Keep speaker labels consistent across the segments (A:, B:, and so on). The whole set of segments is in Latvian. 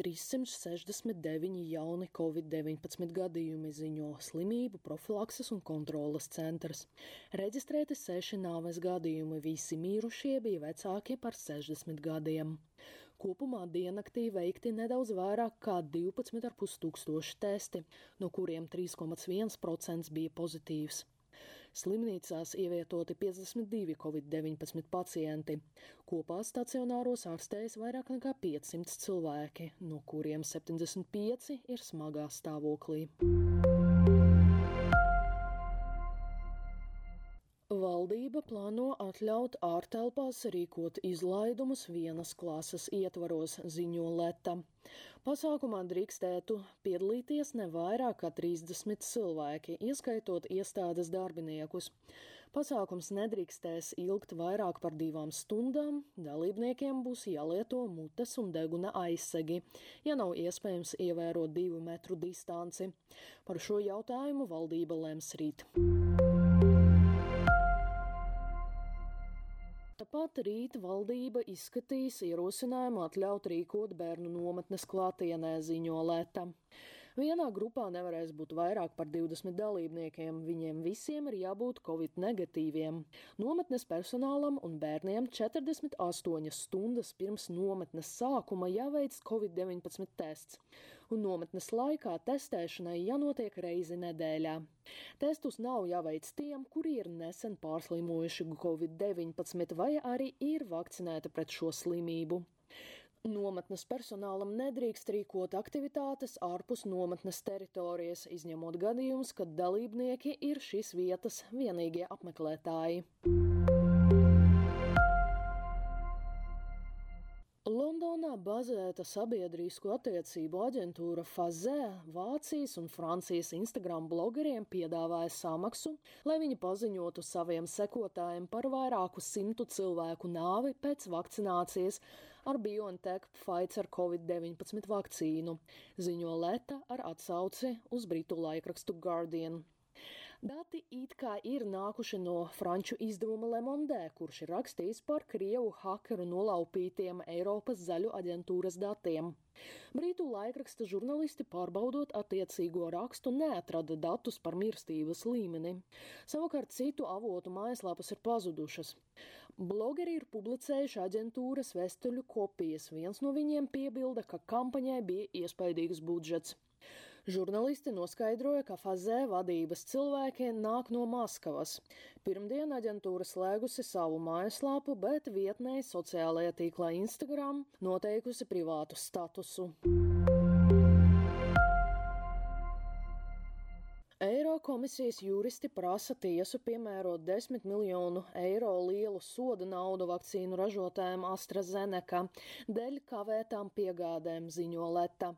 A: 369 jauni covid-19 gadījumi, ziņo slimību profilakses un kontrolas centrs. Reģistrēti seši nāves gadījumi, visi mīrušie bija vecāki par 60 gadiem. Kopumā diennaktī veikti nedaudz vairāk kā 12,5 tūkstoši testi, no kuriem 3,1% bija pozitīvs. Slimnīcās ievietoti 52 covid-19 pacienti. Kopā stacionāros ārstējas vairāk nekā 500 cilvēki, no kuriem 75 ir smagā stāvoklī. Valdība plāno atļaut ārtelpās rīkot izlaidumus vienas klases ietvaros, ziņo Leta. Pasākumā drīkstētu piedalīties ne vairāk kā 30 cilvēki, ieskaitot iestādes darbiniekus. Pasākums nedrīkstēs ilgt vairāk par divām stundām, dalībniekiem būs jālieto mutes un deguna aizsegi, ja nav iespējams ievērot divu metru distanci. Par šo jautājumu valdība lems rīt. Tāpat rīt valdība izskatīs ierosinājumu atļaut rīkot bērnu nometnes klātienē, ziņo Lēta. Vienā grupā nevarēs būt vairāk par 20 dalībniekiem, viņiem visiem ir jābūt covid negatīviem. Nometnes personālam un bērniem 48 stundas pirms nometnes sākuma jāveic covid-19 tests, un nometnes laikā testēšanai jānotiek reizi nedēļā. Testus nav jāveic tiem, kuri ir nesen pārslimojuši covid-19 vai arī ir vakcinēti pret šo slimību. Nometnes personālam nedrīkst rīkot aktivitātes ārpus nometnes teritorijas, izņemot gadījumus, kad dalībnieki ir šīs vietas vienīgie apmeklētāji. Bazēta sabiedrisko attiecību aģentūra Fazē Vācijas un Francijas Instagram blogeriem piedāvāja samaksu, lai viņi paziņotu saviem sekotājiem par vairāku simtu cilvēku nāvi pēc vakcinācijas ar BioNTech Pfizer Covid-19 vakcīnu, ziņo Leta ar atsauci uz britu laikrakstu Guardian. Dati it kā ir nākuši no franču izdevuma Lemondē, kurš ir rakstījis par Krievu hakeru nolaupītiem Eiropas zaļu aģentūras datiem. Brītu laikraksta žurnālisti pārbaudot attiecīgo rakstu neatrada datus par mirstības līmeni. Savukārt citu avotu mājaslapas ir pazudušas. Blogeri ir publicējuši aģentūras vestuļu kopijas. Viens no viņiem piebilda, ka kampaņai bija iespaidīgs budžets. Žurnālisti noskaidroja, ka Fazē vadības cilvēki nāk no Maskavas. Pirmdien aģentūra slēgusi savu mājaslapu, bet vietnē sociālajā tīklā Instagram noteikusi privātu statusu. Eirokomisijas juristi prasa tiesu piemērot 10 miljonu eiro lielu soda naudu vakcīnu ražotājiem AstraZeneca dēļ kavētām piegādēm, ziņo Leta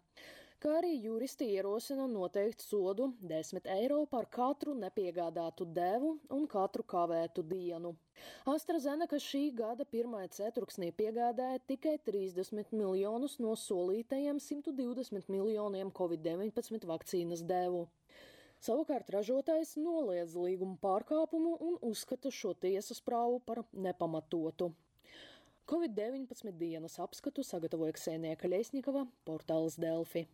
A: kā arī juristi ierosina noteikt sodu 10 eiro par katru nepiegādātu devu un katru kavētu dienu. AstraZeneca šī gada pirmā ceturksnī piegādāja tikai 30 miljonus no solītajiem 120 miljoniem Covid-19 vakcīnas devu. Savukārt ražotājs noliedz līguma pārkāpumu un uzskata šo tiesas prāvu par nepamatotu. Covid-19 dienas apskatu sagatavoja Ksēnija Kaļiesnikava, portāls Delfi.